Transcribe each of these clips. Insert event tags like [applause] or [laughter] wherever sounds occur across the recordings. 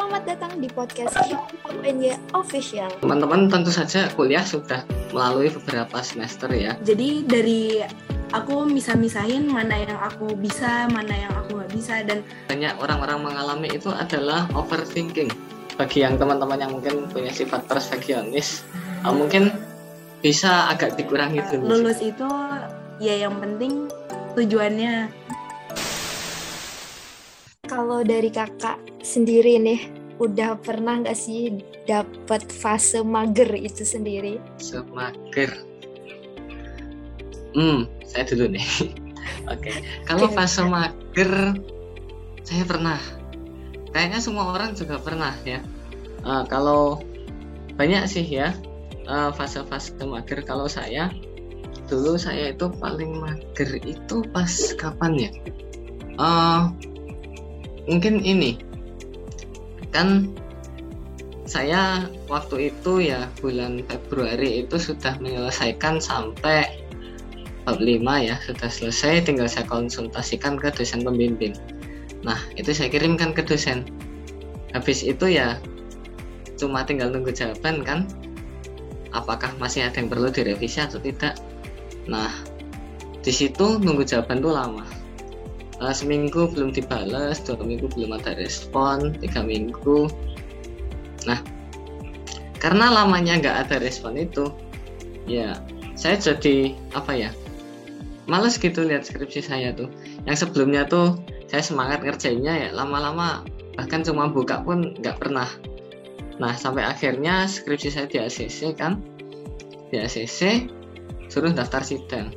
selamat datang di podcast UNY Official. Teman-teman tentu saja kuliah sudah melalui beberapa semester ya. Jadi dari aku misah-misahin mana yang aku bisa, mana yang aku nggak bisa dan banyak orang-orang mengalami itu adalah overthinking. Bagi yang teman-teman yang mungkin punya sifat perfeksionis, uh, mungkin bisa agak dikurangi dulu. lulus itu ya yang penting tujuannya Kalau dari kakak sendiri nih, udah pernah nggak sih dapat fase mager itu sendiri? Semager. Hmm, saya dulu nih. [laughs] Oke, kalau Oke, fase mager, saya pernah. Kayaknya semua orang juga pernah ya. Eh, kalau banyak sih ya eh, fase-fase mager. Kalau saya dulu saya itu paling mager itu pas kapan ya? Eh, mungkin ini. Kan saya waktu itu ya bulan Februari itu sudah menyelesaikan sampai bab 5 ya sudah selesai tinggal saya konsultasikan ke dosen pembimbing. Nah itu saya kirimkan ke dosen. Habis itu ya cuma tinggal nunggu jawaban kan apakah masih ada yang perlu direvisi atau tidak. Nah di situ nunggu jawaban tuh lama uh, seminggu belum dibales dua minggu belum ada respon tiga minggu. Nah karena lamanya nggak ada respon itu ya saya jadi apa ya males gitu lihat skripsi saya tuh. Yang sebelumnya tuh saya semangat ngerjainnya ya lama-lama bahkan cuma buka pun nggak pernah. Nah sampai akhirnya skripsi saya di ACC kan di ACC suruh daftar sidang.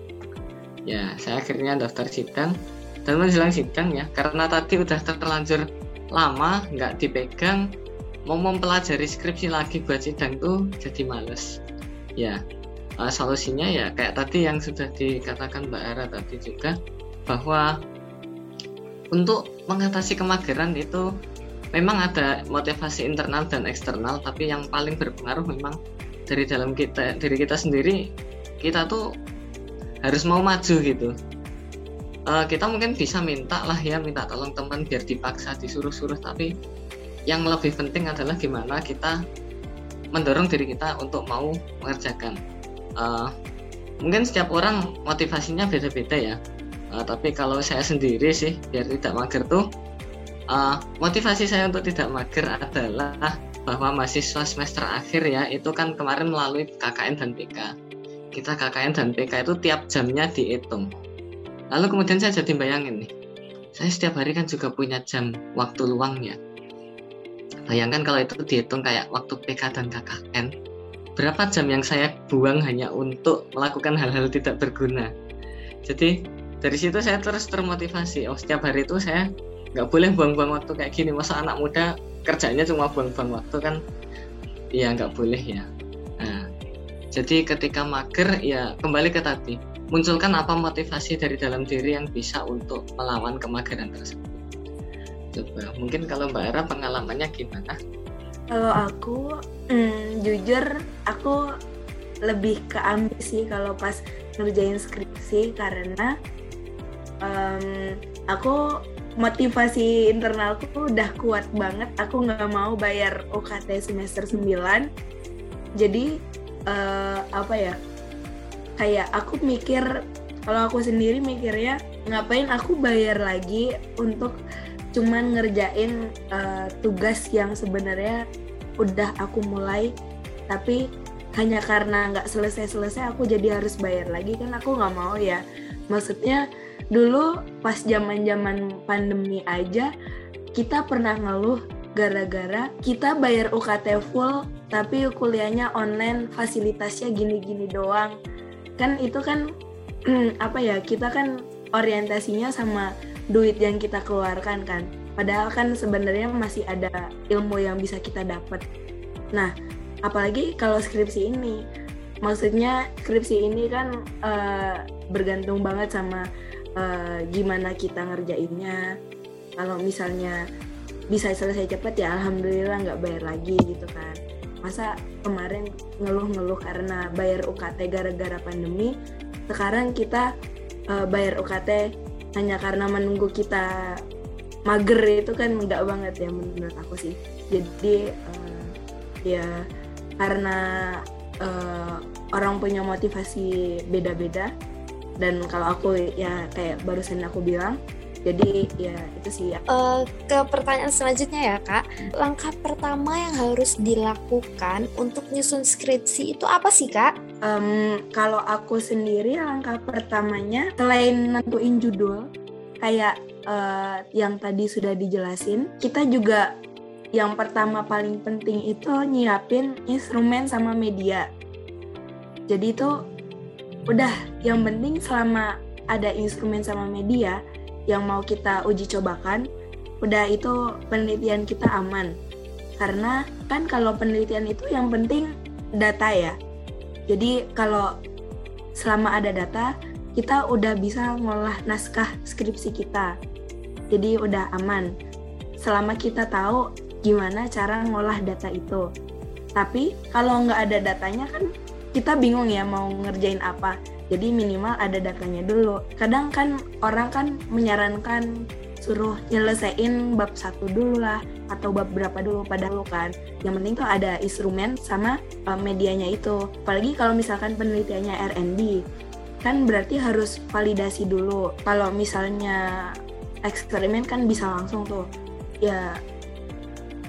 Ya saya akhirnya daftar sidang dan sidang ya karena tadi udah terlanjur lama nggak dipegang mau mempelajari skripsi lagi buat sidang tuh jadi males. Ya uh, solusinya ya kayak tadi yang sudah dikatakan Mbak Ara tadi juga bahwa untuk mengatasi kemageran itu memang ada motivasi internal dan eksternal tapi yang paling berpengaruh memang dari dalam kita diri kita sendiri kita tuh harus mau maju gitu uh, kita mungkin bisa minta lah ya minta tolong teman biar dipaksa disuruh-suruh. Tapi yang lebih penting adalah gimana kita mendorong diri kita untuk mau mengerjakan. Uh, mungkin setiap orang motivasinya beda-beda ya. Uh, tapi kalau saya sendiri sih biar tidak mager tuh uh, motivasi saya untuk tidak mager adalah bahwa mahasiswa semester akhir ya itu kan kemarin melalui KKN dan PK kita KKN dan PK itu tiap jamnya dihitung Lalu kemudian saya jadi bayangin nih, saya setiap hari kan juga punya jam waktu luangnya. Bayangkan kalau itu dihitung kayak waktu PK dan KKN, berapa jam yang saya buang hanya untuk melakukan hal-hal tidak berguna. Jadi dari situ saya terus termotivasi. Oh setiap hari itu saya nggak boleh buang-buang waktu kayak gini. Masa anak muda kerjanya cuma buang-buang waktu kan? Ya nggak boleh ya. Nah, jadi ketika mager ya kembali ke tadi munculkan apa motivasi dari dalam diri yang bisa untuk melawan kemageran tersebut. Coba, mungkin kalau Mbak Era pengalamannya gimana? kalau aku hmm, jujur aku lebih ke ambisi kalau pas ngerjain skripsi karena um, aku motivasi internalku udah kuat banget aku nggak mau bayar UKT semester 9 jadi uh, apa ya kayak aku mikir kalau aku sendiri mikirnya ngapain aku bayar lagi untuk cuman ngerjain uh, tugas yang sebenarnya udah aku mulai tapi hanya karena nggak selesai-selesai aku jadi harus bayar lagi kan aku nggak mau ya. Maksudnya dulu pas zaman-zaman pandemi aja kita pernah ngeluh gara-gara kita bayar UKT full tapi kuliahnya online fasilitasnya gini-gini doang kan itu kan [clears throat] apa ya kita kan orientasinya sama duit yang kita keluarkan kan. Padahal kan sebenarnya masih ada ilmu yang bisa kita dapat nah apalagi kalau skripsi ini. Maksudnya skripsi ini kan uh, bergantung banget sama uh, gimana kita ngerjainnya. Kalau misalnya bisa selesai cepat ya alhamdulillah nggak bayar lagi gitu kan masa kemarin ngeluh-ngeluh karena bayar UKT gara-gara pandemi sekarang kita uh, bayar UKT hanya karena menunggu kita mager itu kan enggak banget ya menurut aku sih. Jadi uh, ya karena uh, orang punya motivasi beda-beda dan kalau aku ya kayak barusan aku bilang jadi ya itu sih ya. Uh, ke pertanyaan selanjutnya ya kak, langkah pertama yang harus dilakukan untuk nyusun skripsi itu apa sih kak? Um, kalau aku sendiri langkah pertamanya selain nentuin judul kayak uh, yang tadi sudah dijelasin, kita juga yang pertama paling penting itu nyiapin instrumen sama media. Jadi itu udah yang penting selama ada instrumen sama media yang mau kita uji cobakan, udah itu penelitian kita aman. Karena kan kalau penelitian itu yang penting data ya. Jadi kalau selama ada data, kita udah bisa ngolah naskah skripsi kita. Jadi udah aman. Selama kita tahu gimana cara ngolah data itu. Tapi kalau nggak ada datanya kan kita bingung ya mau ngerjain apa jadi minimal ada datanya dulu. Kadang kan orang kan menyarankan suruh nyelesain bab satu dulu lah atau bab berapa dulu padahal kan. Yang penting tuh ada instrumen sama uh, medianya itu. Apalagi kalau misalkan penelitiannya R&D kan berarti harus validasi dulu. Kalau misalnya eksperimen kan bisa langsung tuh. Ya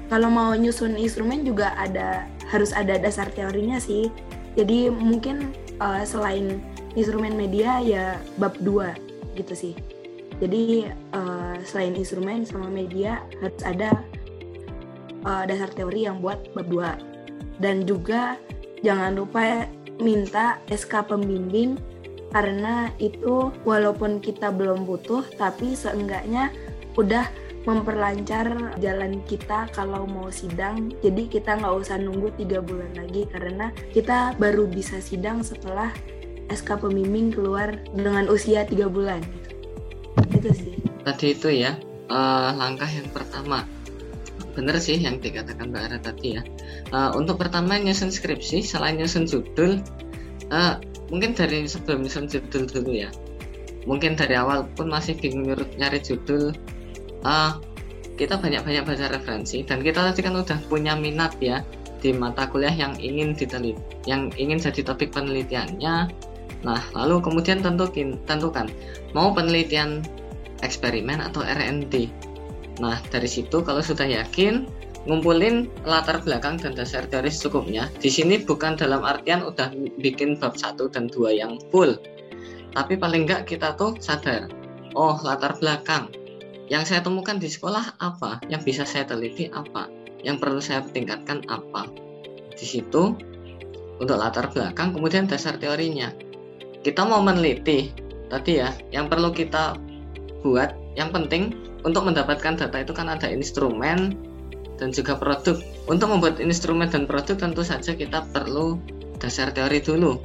kalau mau nyusun instrumen juga ada harus ada dasar teorinya sih. Jadi mungkin uh, selain instrumen media ya bab 2 gitu sih. Jadi uh, selain instrumen sama media harus ada uh, dasar teori yang buat bab 2 dan juga jangan lupa minta SK pembimbing karena itu walaupun kita belum butuh tapi seenggaknya udah memperlancar jalan kita kalau mau sidang. Jadi kita nggak usah nunggu tiga bulan lagi karena kita baru bisa sidang setelah SK pembimbing keluar dengan usia tiga bulan. Itu sih. Tadi itu ya uh, langkah yang pertama. Bener sih yang dikatakan Mbak Ara tadi ya. Uh, untuk pertama nyusun skripsi selain nyusun judul uh, mungkin dari sebelum nyusun judul dulu ya. Mungkin dari awal pun masih bingung nyari judul. Uh, kita banyak-banyak baca referensi dan kita tadi kan udah punya minat ya di mata kuliah yang ingin diteliti, yang ingin jadi topik penelitiannya Nah, lalu kemudian tentukin, tentukan mau penelitian eksperimen atau R&D. Nah, dari situ kalau sudah yakin, ngumpulin latar belakang dan dasar teori secukupnya. Di sini bukan dalam artian udah bikin bab 1 dan 2 yang full. Tapi paling enggak kita tuh sadar, oh latar belakang yang saya temukan di sekolah apa, yang bisa saya teliti apa, yang perlu saya tingkatkan apa. Di situ untuk latar belakang kemudian dasar teorinya kita mau meneliti tadi ya yang perlu kita buat yang penting untuk mendapatkan data itu kan ada instrumen dan juga produk. Untuk membuat instrumen dan produk tentu saja kita perlu dasar teori dulu.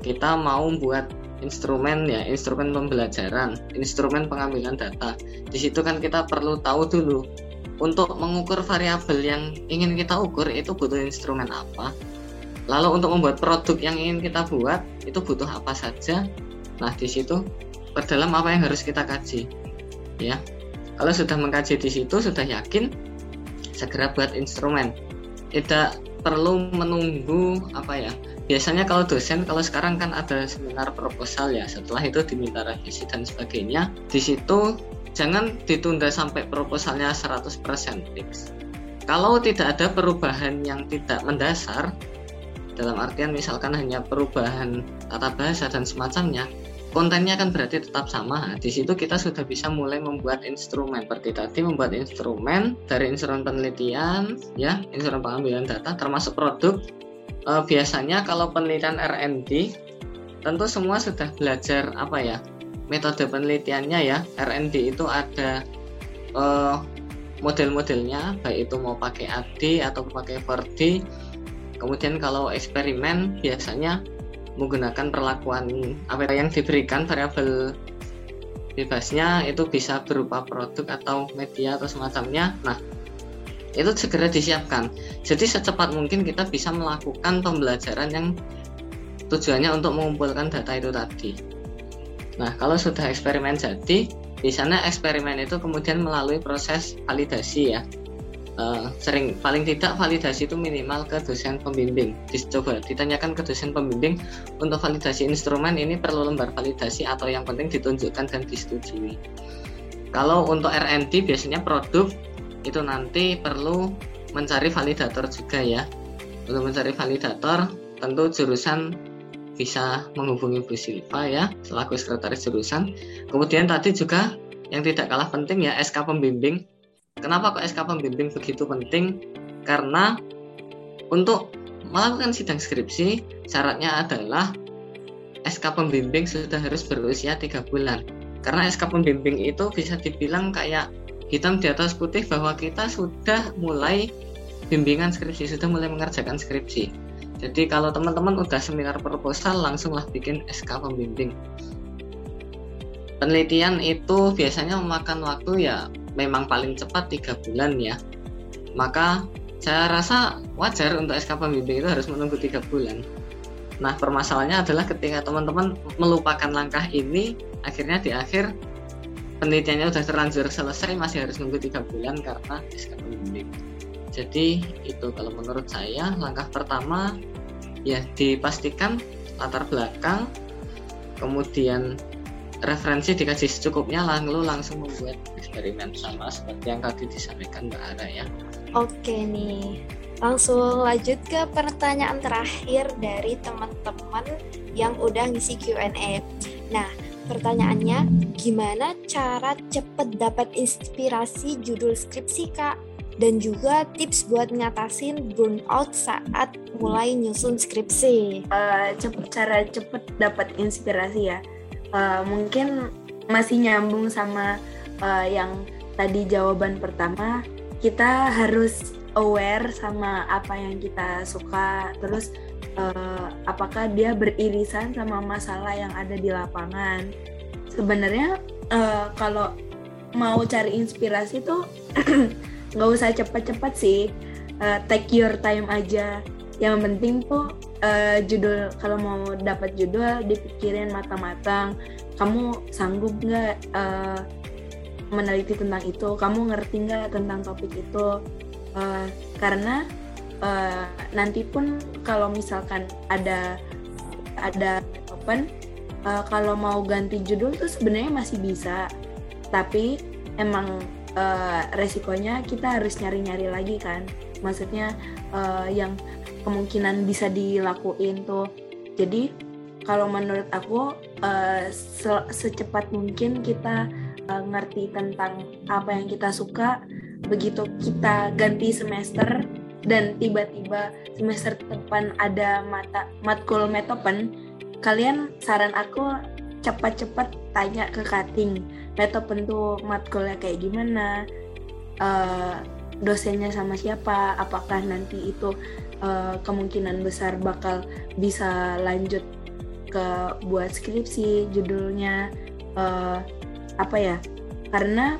Kita mau buat instrumen ya instrumen pembelajaran instrumen pengambilan data. Di situ kan kita perlu tahu dulu. Untuk mengukur variabel yang ingin kita ukur itu butuh instrumen apa Lalu untuk membuat produk yang ingin kita buat itu butuh apa saja? Nah, di situ perdalam apa yang harus kita kaji. Ya. Kalau sudah mengkaji di situ sudah yakin segera buat instrumen. Tidak perlu menunggu apa ya? Biasanya kalau dosen kalau sekarang kan ada seminar proposal ya, setelah itu diminta revisi dan sebagainya. Di situ jangan ditunda sampai proposalnya 100% fix. Kalau tidak ada perubahan yang tidak mendasar, dalam artian misalkan hanya perubahan tata bahasa dan semacamnya kontennya kan berarti tetap sama. Di situ kita sudah bisa mulai membuat instrumen. Seperti tadi membuat instrumen dari instrumen penelitian ya instrumen pengambilan data termasuk produk. E, biasanya kalau penelitian R&D tentu semua sudah belajar apa ya metode penelitiannya ya. R&D itu ada e, model-modelnya baik itu mau pakai AD atau pakai 4D Kemudian kalau eksperimen biasanya menggunakan perlakuan apa yang diberikan variabel bebasnya itu bisa berupa produk atau media atau semacamnya. Nah, itu segera disiapkan. Jadi secepat mungkin kita bisa melakukan pembelajaran yang tujuannya untuk mengumpulkan data itu tadi. Nah, kalau sudah eksperimen jadi, di sana eksperimen itu kemudian melalui proses validasi ya uh, sering paling tidak validasi itu minimal ke dosen pembimbing dicoba ditanyakan ke dosen pembimbing untuk validasi instrumen ini perlu lembar validasi atau yang penting ditunjukkan dan disetujui kalau untuk R&D biasanya produk itu nanti perlu mencari validator juga ya untuk mencari validator tentu jurusan bisa menghubungi Bu Silva ya selaku sekretaris jurusan. Kemudian tadi juga yang tidak kalah penting ya SK pembimbing. Kenapa kok SK pembimbing begitu penting? Karena untuk melakukan sidang skripsi syaratnya adalah SK pembimbing sudah harus berusia tiga bulan. Karena SK pembimbing itu bisa dibilang kayak hitam di atas putih bahwa kita sudah mulai bimbingan skripsi, sudah mulai mengerjakan skripsi jadi kalau teman-teman udah seminar proposal langsunglah bikin SK pembimbing. Penelitian itu biasanya memakan waktu ya memang paling cepat tiga bulan ya. Maka saya rasa wajar untuk SK pembimbing itu harus menunggu tiga bulan. Nah permasalahannya adalah ketika teman-teman melupakan langkah ini, akhirnya di akhir penelitiannya sudah terlanjur selesai masih harus menunggu tiga bulan karena SK pembimbing. Jadi itu kalau menurut saya langkah pertama ya dipastikan latar belakang, kemudian referensi dikasih secukupnya lalu langsung membuat eksperimen sama seperti yang tadi disampaikan Mbak Ara ya. Oke nih, langsung lanjut ke pertanyaan terakhir dari teman-teman yang udah ngisi Q&A. Nah, pertanyaannya, gimana cara cepet dapat inspirasi judul skripsi Kak? dan juga tips buat ngatasin burnout saat mulai nyusun skripsi. Uh, cepet, cara cepet dapat inspirasi ya. Uh, mungkin masih nyambung sama uh, yang tadi jawaban pertama. Kita harus aware sama apa yang kita suka, terus uh, apakah dia beririsan sama masalah yang ada di lapangan. Sebenarnya uh, kalau mau cari inspirasi tuh [clears throat] nggak usah cepat-cepat sih uh, take your time aja yang penting tuh uh, judul kalau mau dapat judul dipikirin matang-matang. Kamu sanggup nggak uh, meneliti tentang itu? Kamu ngerti nggak tentang topik itu? Uh, karena uh, nanti pun kalau misalkan ada ada open uh, kalau mau ganti judul tuh sebenarnya masih bisa. Tapi emang uh, resikonya kita harus nyari-nyari lagi kan. Maksudnya uh, yang kemungkinan bisa dilakuin tuh. Jadi kalau menurut aku uh, se secepat mungkin kita uh, ngerti tentang apa yang kita suka begitu kita ganti semester dan tiba-tiba semester depan ada mata matkul metopen kalian saran aku cepat-cepat tanya ke cutting metopen tuh matkulnya kayak gimana? Uh, dosennya sama siapa? Apakah nanti itu uh, kemungkinan besar bakal bisa lanjut ke buat skripsi judulnya uh, apa ya karena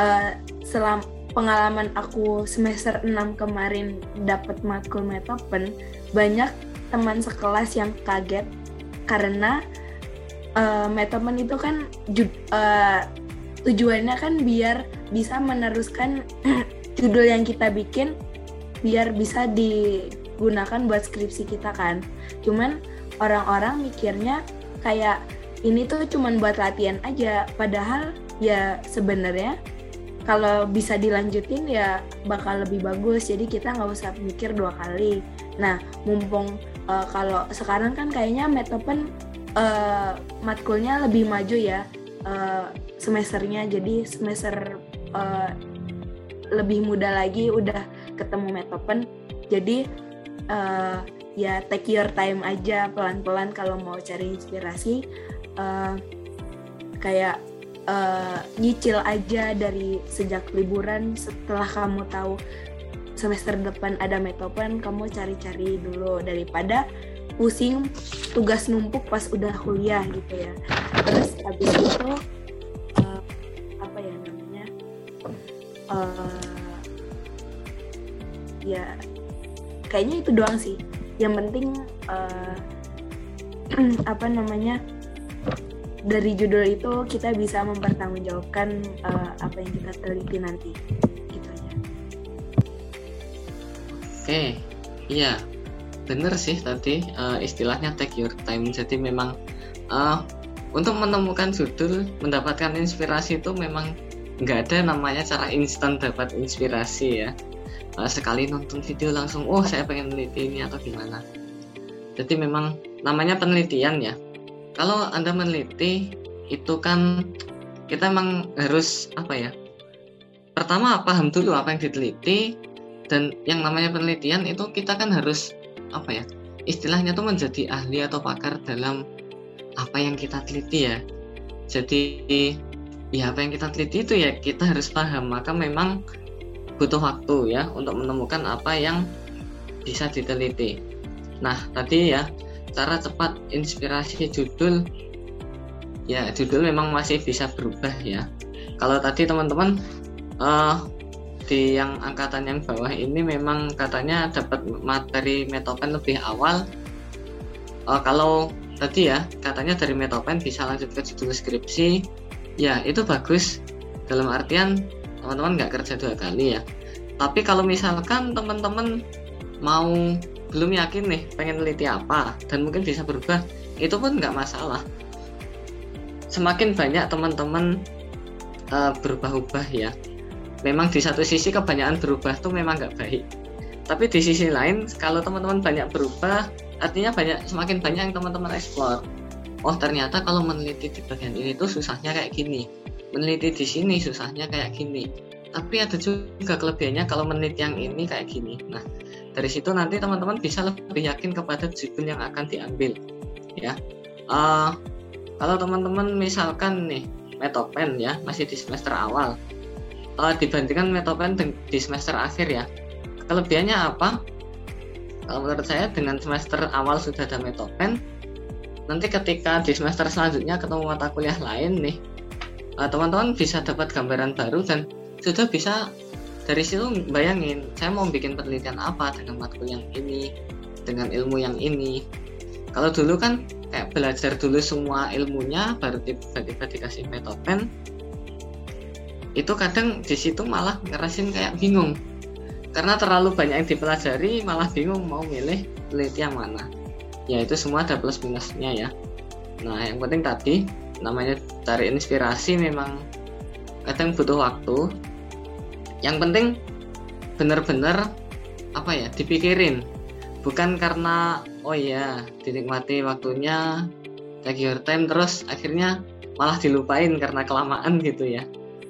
uh, selam pengalaman aku semester 6 kemarin dapat matkul metopen banyak teman sekelas yang kaget karena uh, metamen itu kan uh, tujuannya kan biar bisa meneruskan [clears throat] judul yang kita bikin biar bisa digunakan buat skripsi kita kan. Cuman orang-orang mikirnya kayak ini tuh cuman buat latihan aja. Padahal ya sebenarnya kalau bisa dilanjutin ya bakal lebih bagus. Jadi kita nggak usah mikir dua kali. Nah mumpung uh, kalau sekarang kan kayaknya metopen uh, matkulnya lebih maju ya uh, semesternya. Jadi semester uh, lebih muda lagi. Udah ketemu metopen jadi uh, ya take your time aja pelan-pelan kalau mau cari inspirasi. Uh, kayak uh, nyicil aja dari sejak liburan setelah kamu tahu semester depan ada metopen kamu cari-cari dulu daripada pusing tugas numpuk pas udah kuliah gitu ya. Terus habis itu uh, apa ya namanya uh, ya kayaknya itu doang sih. Yang penting uh, [clears throat] apa namanya dari judul itu kita bisa mempertanggungjawabkan uh, apa yang kita teliti nanti gitu aja. Oke iya bener sih tadi uh, istilahnya take your time. Jadi memang uh, untuk menemukan judul mendapatkan inspirasi itu memang nggak ada namanya cara instan dapat inspirasi ya uh, sekali nonton video langsung oh saya pengen meneliti ini atau gimana? Jadi memang namanya penelitian ya. Kalau anda meneliti itu kan kita emang harus apa ya pertama paham dulu apa yang diteliti dan yang namanya penelitian itu kita kan harus apa ya istilahnya tuh menjadi ahli atau pakar dalam apa yang kita teliti ya. Jadi ya apa yang kita teliti itu ya kita harus paham. Maka memang butuh waktu ya untuk menemukan apa yang bisa diteliti. Nah tadi ya cara cepat inspirasi judul ya judul memang masih bisa berubah ya. Kalau tadi teman-teman uh, di yang angkatan yang bawah ini memang katanya dapat materi metopen lebih awal. Uh, kalau tadi ya katanya dari metopen bisa lanjut ke judul skripsi. Ya itu bagus. Dalam artian teman-teman nggak kerja dua kali ya. Tapi kalau misalkan teman-teman mau belum yakin nih pengen neliti apa dan mungkin bisa berubah itu pun nggak masalah. Semakin banyak teman-teman uh, berubah-ubah ya. Memang di satu sisi kebanyakan berubah tuh memang nggak baik. Tapi di sisi lain kalau teman-teman banyak berubah artinya banyak semakin banyak yang teman-teman eksplor oh ternyata kalau meneliti di bagian ini tuh susahnya kayak gini meneliti di sini susahnya kayak gini. Tapi ada juga kelebihannya kalau meneliti yang ini kayak gini. Nah dari situ nanti teman-teman bisa lebih yakin kepada judul yang akan diambil ya. Uh, kalau teman-teman misalkan nih metopen ya masih di semester awal. Uh, dibandingkan metopen di semester akhir ya. Kelebihannya apa? Kalau menurut saya dengan semester awal sudah ada metopen nanti ketika di semester selanjutnya ketemu mata kuliah lain nih uh, teman-teman bisa dapat gambaran baru dan sudah bisa dari situ bayangin saya mau bikin penelitian apa dengan matkul yang ini dengan ilmu yang ini. Kalau dulu kan kayak belajar dulu semua ilmunya baru tiba-tiba dikasih metopen itu kadang di situ malah ngerasin kayak bingung. Karena terlalu banyak yang dipelajari malah bingung mau milih penelitian mana. Ya itu semua ada plus minusnya ya. Nah yang penting tadi namanya cari inspirasi memang kadang butuh waktu. Yang penting benar-benar apa ya dipikirin. Bukan karena oh ya dinikmati waktunya take your time terus akhirnya malah dilupain karena kelamaan gitu ya.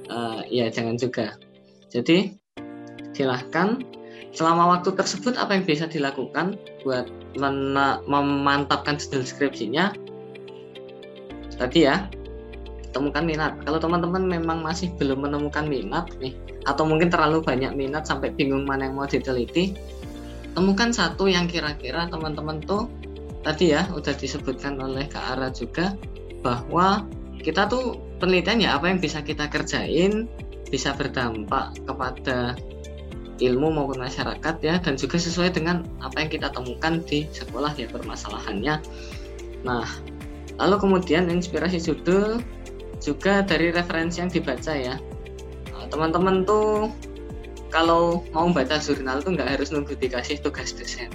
Uh, ya jangan juga. Jadi silahkan. Selama waktu tersebut apa yang bisa dilakukan buat memantapkan judul skripsinya tadi ya temukan minat. Kalau teman-teman memang masih belum menemukan minat nih atau mungkin terlalu banyak minat sampai bingung mana yang mau diteliti temukan satu yang kira-kira teman-teman tuh tadi ya udah disebutkan oleh Kak Ara juga bahwa kita tuh penelitian ya apa yang bisa kita kerjain bisa berdampak kepada ilmu maupun masyarakat ya dan juga sesuai dengan apa yang kita temukan di sekolah ya permasalahannya. Nah lalu kemudian inspirasi judul juga dari referensi yang dibaca ya. Teman-teman tuh kalau mau baca jurnal tuh nggak harus nunggu dikasih tugas dosen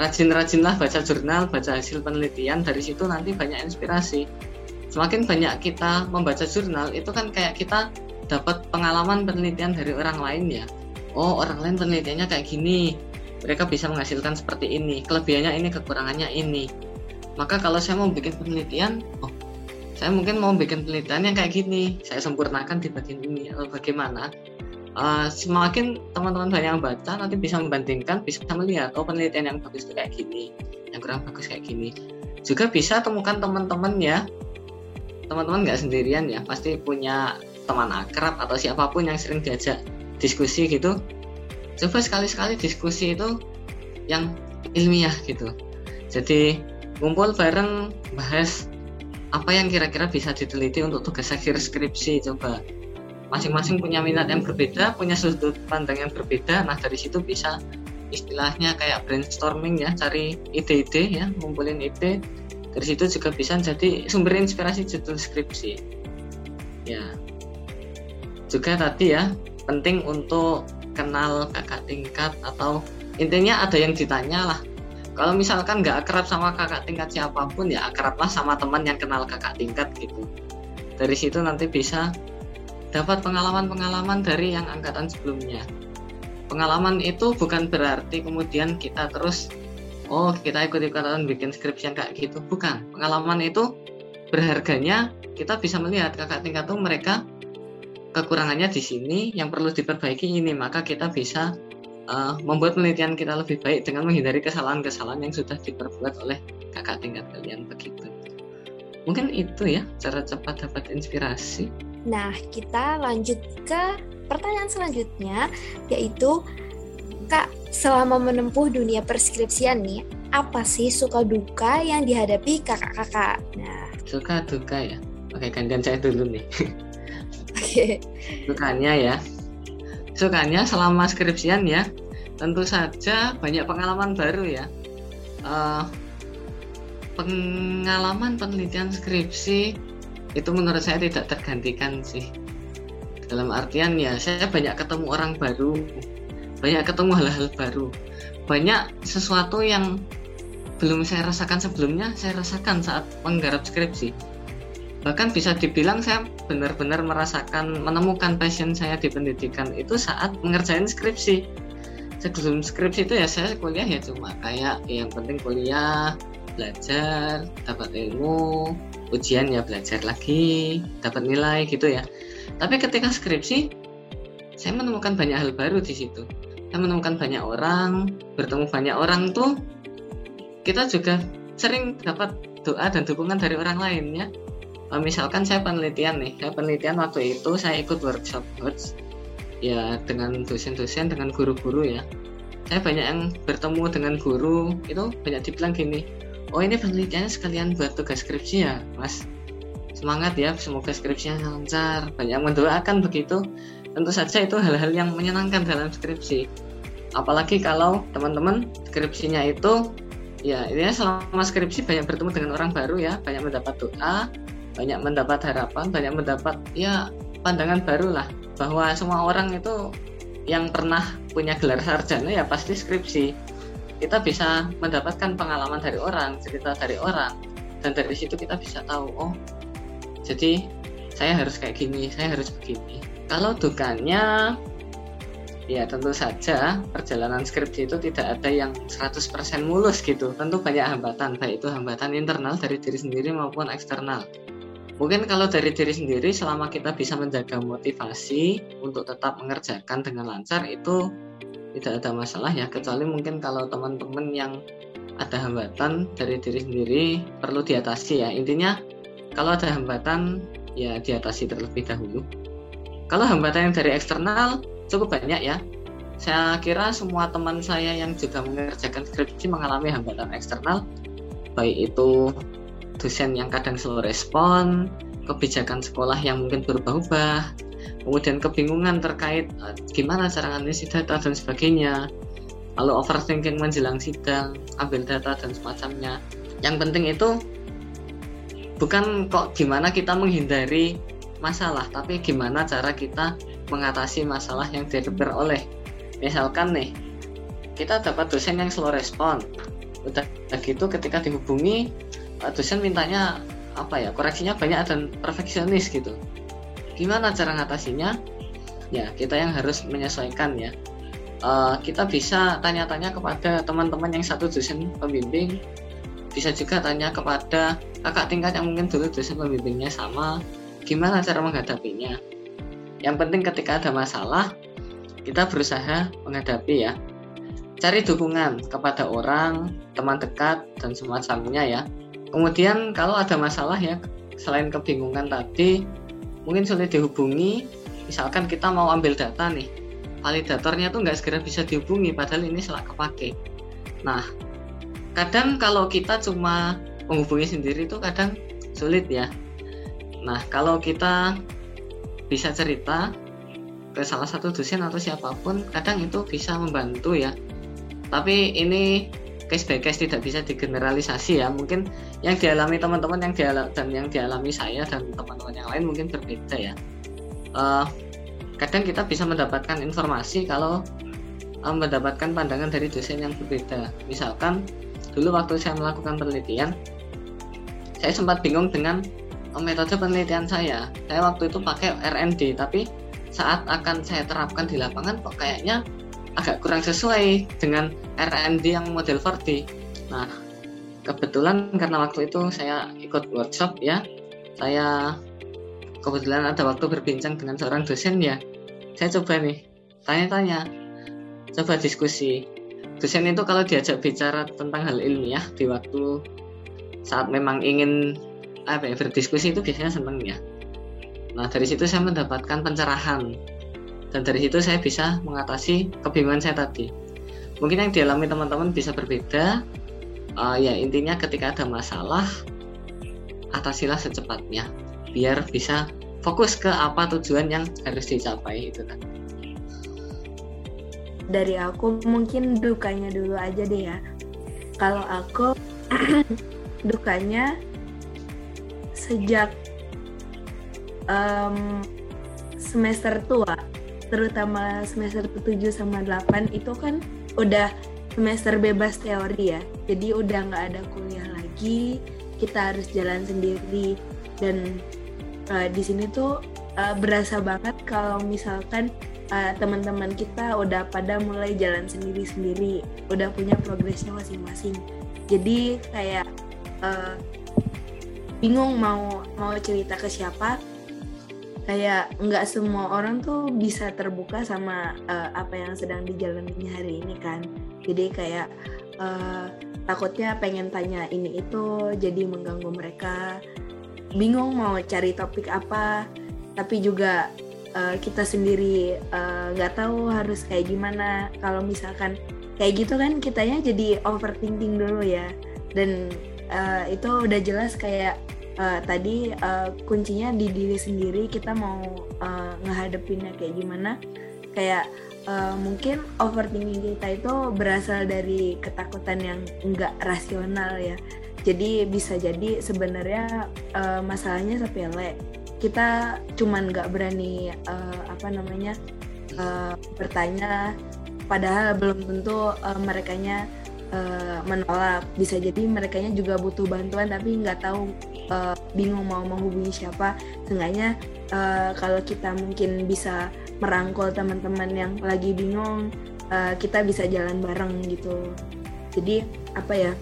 rajin-rajinlah baca jurnal baca hasil penelitian dari situ nanti banyak inspirasi. Semakin banyak kita membaca jurnal itu kan kayak kita dapat pengalaman penelitian dari orang lain ya. Oh orang lain penelitiannya kayak gini mereka bisa menghasilkan seperti ini kelebihannya ini kekurangannya ini maka kalau saya mau bikin penelitian oh saya mungkin mau bikin penelitian yang kayak gini. Saya sempurnakan di bagian ini atau bagaimana? Uh, semakin teman-teman banyak yang baca nanti bisa membandingkan bisa melihat oh penelitian yang bagus itu kayak gini yang kurang bagus kayak gini. Juga bisa temukan teman-teman ya. Teman-teman nggak sendirian ya pasti punya teman akrab atau siapa pun yang sering diajak diskusi gitu. Coba sekali-sekali diskusi itu yang ilmiah gitu. Jadi ngumpul bareng bahas apa yang kira-kira bisa diteliti untuk tugas akhir skripsi coba. Masing-masing punya minat yang berbeda punya sudut pandang yang berbeda. Nah dari situ bisa istilahnya kayak brainstorming ya cari ide-ide ya ngumpulin ide. Dari situ juga bisa jadi sumber inspirasi judul skripsi. Ya. Juga tadi ya penting untuk kenal kakak tingkat atau intinya ada yang ditanya lah kalau misalkan nggak akrab sama kakak tingkat siapa pun ya akrablah sama teman yang kenal kakak tingkat gitu. Dari situ nanti bisa dapat pengalaman-pengalaman dari yang angkatan sebelumnya. Pengalaman itu bukan berarti kemudian kita terus oh kita ikut-ikutan bikin skripsi yang kayak gitu. Bukan. Pengalaman itu berharganya kita bisa melihat kakak tingkat tuh mereka kekurangannya di sini yang perlu diperbaiki ini maka kita bisa uh, membuat penelitian kita lebih baik dengan menghindari kesalahan-kesalahan yang sudah diperbuat oleh kakak tingkat kalian begitu. Mungkin itu ya cara cepat dapat inspirasi. Nah kita lanjut ke pertanyaan selanjutnya yaitu kak selama menempuh dunia perskripsian nih apa sih suka duka yang dihadapi kakak-kakak? Nah. Suka duka ya? Oke gantian saya dulu nih. Oke. [laughs] Sukanya ya. Sukanya selama skripsian ya. Tentu saja banyak pengalaman baru ya. Uh, pengalaman penelitian skripsi itu menurut saya tidak tergantikan sih. Dalam artian ya saya banyak ketemu orang baru, banyak ketemu hal-hal baru, banyak sesuatu yang belum saya rasakan sebelumnya saya rasakan saat menggarap skripsi bahkan bisa dibilang saya benar-benar merasakan menemukan passion saya di pendidikan itu saat mengerjain skripsi. Sebelum skripsi itu ya saya kuliah ya cuma kayak yang penting kuliah belajar dapat ilmu ujian ya belajar lagi dapat nilai gitu ya. Tapi ketika skripsi saya menemukan banyak hal baru di situ. Saya menemukan banyak orang bertemu banyak orang tuh kita juga sering dapat doa dan dukungan dari orang lain ya misalkan saya penelitian nih saya penelitian waktu itu saya ikut workshop coach ya dengan dosen-dosen dengan guru-guru ya. Saya banyak yang bertemu dengan guru itu banyak dibilang gini oh ini penelitiannya sekalian buat tugas skripsi ya mas. Semangat ya semoga skripsinya lancar. Banyak yang mendoakan begitu. Tentu saja itu hal-hal yang menyenangkan dalam skripsi. Apalagi kalau teman-teman skripsinya itu ya ini selama skripsi banyak bertemu dengan orang baru ya banyak mendapat doa banyak mendapat harapan, banyak mendapat ya pandangan baru lah bahwa semua orang itu yang pernah punya gelar sarjana ya pasti skripsi. Kita bisa mendapatkan pengalaman dari orang, cerita dari orang, dan dari situ kita bisa tahu oh jadi saya harus kayak gini, saya harus begini. Kalau dukanya ya tentu saja perjalanan skripsi itu tidak ada yang 100% mulus gitu. Tentu banyak hambatan, baik itu hambatan internal dari diri sendiri maupun eksternal. Mungkin kalau dari diri sendiri selama kita bisa menjaga motivasi untuk tetap mengerjakan dengan lancar itu tidak ada masalah ya. Kecuali mungkin kalau teman-teman yang ada hambatan dari diri sendiri perlu diatasi ya. Intinya kalau ada hambatan ya diatasi terlebih dahulu. Kalau hambatan yang dari eksternal cukup banyak ya. Saya kira semua teman saya yang juga mengerjakan skripsi mengalami hambatan eksternal baik itu dosen yang kadang slow respon, kebijakan sekolah yang mungkin berubah-ubah, kemudian kebingungan terkait uh, gimana cara analisis data dan sebagainya, lalu overthinking menjelang sidang, ambil data dan semacamnya. Yang penting itu bukan kok gimana kita menghindari masalah, tapi gimana cara kita mengatasi masalah yang diperoleh. Misalkan nih, kita dapat dosen yang slow respon, udah gitu ketika dihubungi dosen mintanya apa ya? Koreksinya banyak dan perfeksionis gitu. Gimana cara ngatasinya? Ya kita yang harus menyesuaikan ya. Uh, kita bisa tanya-tanya kepada teman-teman yang satu dosen pembimbing. Bisa juga tanya kepada kakak tingkat yang mungkin dulu dosen pembimbingnya sama. Gimana cara menghadapinya? Yang penting ketika ada masalah kita berusaha menghadapi ya. Cari dukungan kepada orang teman dekat dan semacamnya ya Kemudian kalau ada masalah ya selain kebingungan tadi mungkin sulit dihubungi. Misalkan kita mau ambil data nih validatornya tuh nggak segera bisa dihubungi padahal ini salah kepake. Nah kadang kalau kita cuma menghubungi sendiri tuh kadang sulit ya. Nah kalau kita bisa cerita ke salah satu dosen atau siapa pun kadang itu bisa membantu ya. Tapi ini case by case tidak bisa digeneralisasi ya. Mungkin yang dialami teman-teman yang dialami dan yang dialami saya dan teman-teman yang lain mungkin berbeda ya. Uh, kadang kita bisa mendapatkan informasi kalau uh, mendapatkan pandangan dari dosen yang berbeda. Misalkan dulu waktu saya melakukan penelitian saya sempat bingung dengan uh, metode penelitian saya. Saya waktu itu pakai RND tapi saat akan saya terapkan di lapangan kok kayaknya agak kurang sesuai dengan RND yang model 4D. Nah, kebetulan karena waktu itu saya ikut workshop ya, saya kebetulan ada waktu berbincang dengan seorang dosen ya. Saya coba nih, tanya-tanya, coba diskusi. Dosen itu kalau diajak bicara tentang hal ilmiah di waktu saat memang ingin apa ya berdiskusi itu biasanya seneng ya. Nah dari situ saya mendapatkan pencerahan dan dari situ saya bisa mengatasi kebingungan saya tadi. Mungkin yang dialami teman-teman bisa berbeda. Uh, ya intinya ketika ada masalah atasilah secepatnya biar bisa fokus ke apa tujuan yang harus dicapai itu kan dari aku mungkin dukanya dulu aja deh ya. Kalau aku [clears throat] dukanya sejak um, semester tua terutama semester 7 sama 8 itu kan udah semester bebas teori ya. Jadi udah nggak ada kuliah lagi kita harus jalan sendiri. Dan uh, di sini tuh uh, berasa banget kalau misalkan uh, teman-teman kita udah pada mulai jalan sendiri-sendiri udah punya progresnya masing-masing. Jadi kayak uh, bingung mau mau cerita ke siapa kayak nggak semua orang tuh bisa terbuka sama uh, apa yang sedang dijalani hari ini kan. Jadi kayak uh, takutnya pengen tanya ini itu jadi mengganggu mereka. Bingung mau cari topik apa tapi juga uh, kita sendiri nggak uh, tahu harus kayak gimana. Kalau misalkan kayak gitu kan kitanya jadi overthinking dulu ya. Dan uh, itu udah jelas kayak uh, tadi uh, kuncinya di diri sendiri kita mau uh, ngehadepinnya kayak gimana. Kayak uh, mungkin overthinking kita itu berasal dari ketakutan yang enggak rasional ya. Jadi bisa jadi sebenarnya uh, masalahnya sepele. Kita cuman nggak berani uh, apa namanya uh, bertanya padahal belum tentu uh, merekanya uh, menolak. Bisa jadi mereka juga butuh bantuan tapi nggak tahu uh, bingung mau menghubungi siapa. Seenggaknya uh, kalau kita mungkin bisa merangkul teman-teman yang lagi bingung uh, kita bisa jalan bareng gitu. Jadi apa ya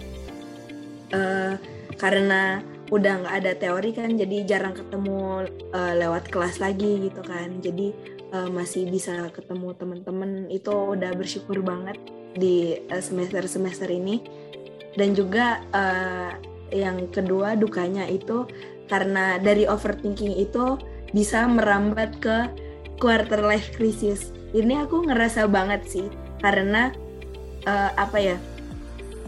uh, karena udah nggak ada teori kan jadi jarang ketemu uh, lewat kelas lagi gitu kan. Jadi masih bisa ketemu teman-teman itu udah bersyukur banget di eh, semester-semester ini. Dan juga uh, yang kedua dukanya itu karena dari overthinking itu bisa merambat ke quarter life crisis. Ini aku ngerasa banget sih karena uh, apa ya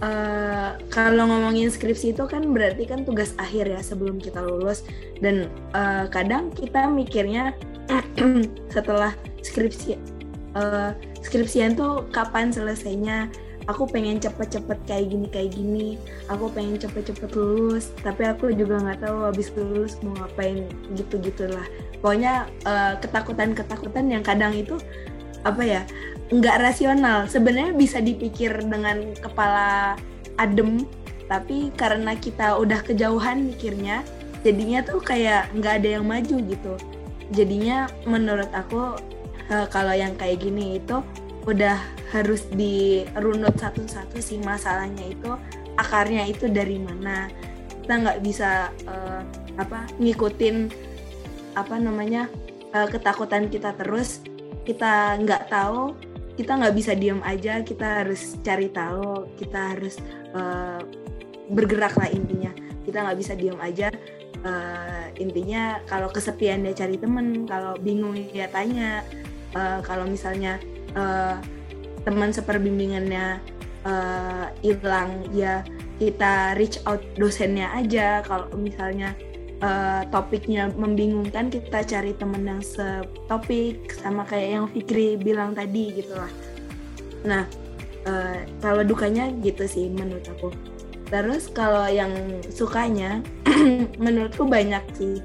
uh, kalau ngomongin skripsi itu kan berarti kan tugas akhir ya sebelum kita lulus. Dan uh, kadang kita mikirnya [clears throat] setelah skripsi uh, skripsian tuh kapan selesainya? Aku pengen cepet-cepet kayak gini kayak gini. Aku pengen cepet-cepet lulus tapi aku juga nggak tahu habis lulus mau ngapain gitu gitulah pokoknya uh, ketakutan-ketakutan yang kadang itu apa ya nggak rasional. Sebenarnya bisa dipikir dengan kepala adem tapi karena kita udah kejauhan mikirnya jadinya tuh kayak nggak ada yang maju gitu. Jadinya menurut aku uh, kalau yang kayak gini itu udah harus dirunut satu-satu sih masalahnya itu akarnya itu dari mana. Kita nggak bisa uh, apa ngikutin apa namanya uh, ketakutan kita terus. Kita nggak tahu kita nggak bisa diam aja kita harus cari tahu kita harus uh, bergerak lah intinya. Kita nggak bisa diam aja uh, intinya kalau kesepian dia cari temen kalau bingung dia tanya uh, kalau misalnya uh, teman seperbimbingannya eh, hilang uh, ya kita reach out dosennya aja. Kalau misalnya uh, topiknya membingungkan kita cari temen yang setopik sama kayak yang Fikri bilang tadi gitu lah. Nah uh, kalau dukanya gitu sih menurut aku. Terus kalau yang sukanya [clears throat] menurutku banyak sih.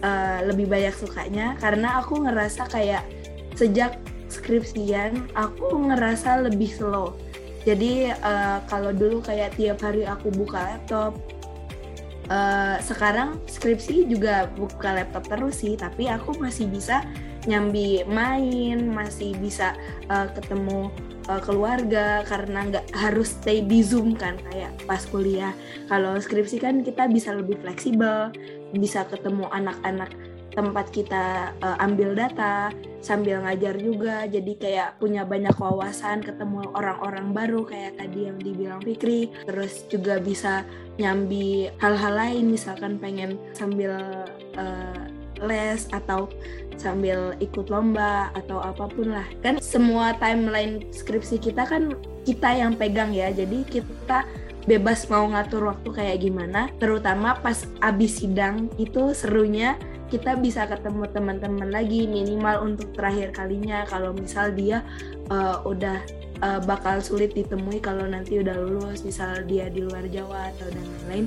Uh, lebih banyak sukanya karena aku ngerasa kayak sejak skripsian aku ngerasa lebih slow. Jadi uh, kalau dulu kayak tiap hari aku buka laptop uh, sekarang skripsi juga buka laptop terus sih tapi aku masih bisa nyambi main masih bisa uh, ketemu keluarga karena nggak harus stay di zoom kan kayak pas kuliah. Kalau skripsi kan kita bisa lebih fleksibel bisa ketemu anak-anak tempat kita uh, ambil data sambil ngajar juga. Jadi kayak punya banyak wawasan ketemu orang-orang baru kayak tadi yang dibilang Fikri. Terus juga bisa nyambi hal-hal lain misalkan pengen sambil uh, les atau sambil ikut lomba atau apa pun lah. Kan semua timeline skripsi kita kan kita yang pegang ya. Jadi kita bebas mau ngatur waktu kayak gimana. Terutama pas abis sidang itu serunya kita bisa ketemu teman-teman lagi minimal untuk terakhir kalinya. Kalau misal dia uh, udah uh, bakal sulit ditemui kalau nanti udah lulus misal dia di luar Jawa atau dan lain-lain.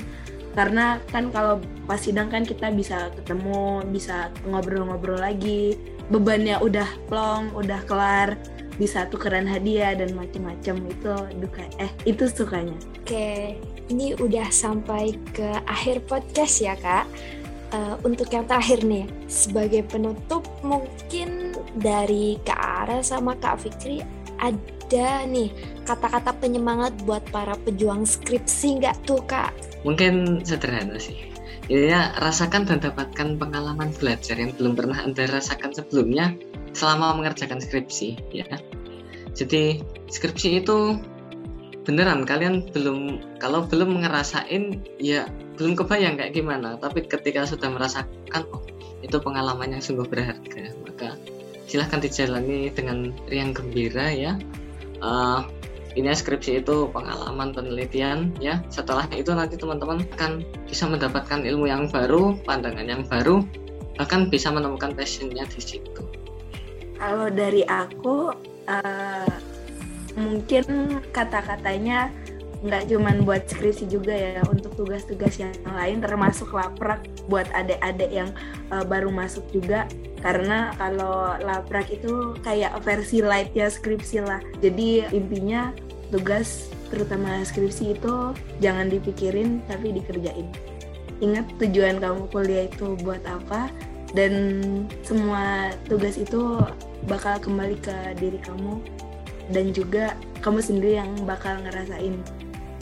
Karena kan kalau pas sidang kan kita bisa ketemu bisa ngobrol-ngobrol lagi. Bebannya udah plong udah kelar bisa tukeran hadiah dan macam-macam itu duka eh itu sukanya. Oke ini udah sampai ke akhir podcast ya kak uh, untuk yang terakhir nih, sebagai penutup mungkin dari Kak Ara sama Kak Fikri ada nih kata-kata penyemangat buat para pejuang skripsi nggak tuh Kak? Mungkin sederhana sih. ya rasakan dan dapatkan pengalaman belajar yang belum pernah Anda rasakan sebelumnya selama mengerjakan skripsi ya. Jadi skripsi itu beneran kalian belum kalau belum ngerasain ya belum kebayang kayak gimana. Tapi ketika sudah merasakan oh itu pengalaman yang sungguh berharga maka silahkan dijalani dengan riang gembira ya. Uh, ini skripsi itu pengalaman penelitian ya. Setelah itu nanti teman-teman akan bisa mendapatkan ilmu yang baru pandangan yang baru bahkan bisa menemukan passionnya di situ. Kalau dari aku uh, mungkin kata-katanya nggak cuman buat skripsi juga ya untuk tugas-tugas yang lain termasuk laprak buat adik-adik yang uh, baru masuk juga. Karena kalau laprak itu kayak versi light ya skripsi lah. Jadi intinya tugas terutama skripsi itu jangan dipikirin tapi dikerjain. Ingat tujuan kamu kuliah itu buat apa dan semua tugas itu bakal kembali ke diri kamu dan juga kamu sendiri yang bakal ngerasain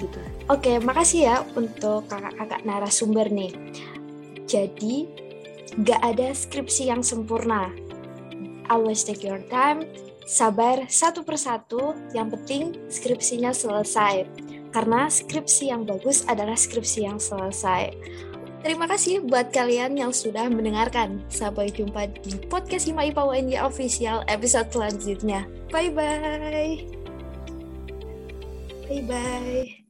gitu. Oke, makasih ya untuk kakak-kakak narasumber nih. Jadi, gak ada skripsi yang sempurna. Always take your time, sabar satu persatu, yang penting skripsinya selesai. Karena skripsi yang bagus adalah skripsi yang selesai. Terima kasih buat kalian yang sudah mendengarkan. Sampai jumpa di podcast Hima IPA UNJ Official episode selanjutnya. Bye-bye. Bye-bye.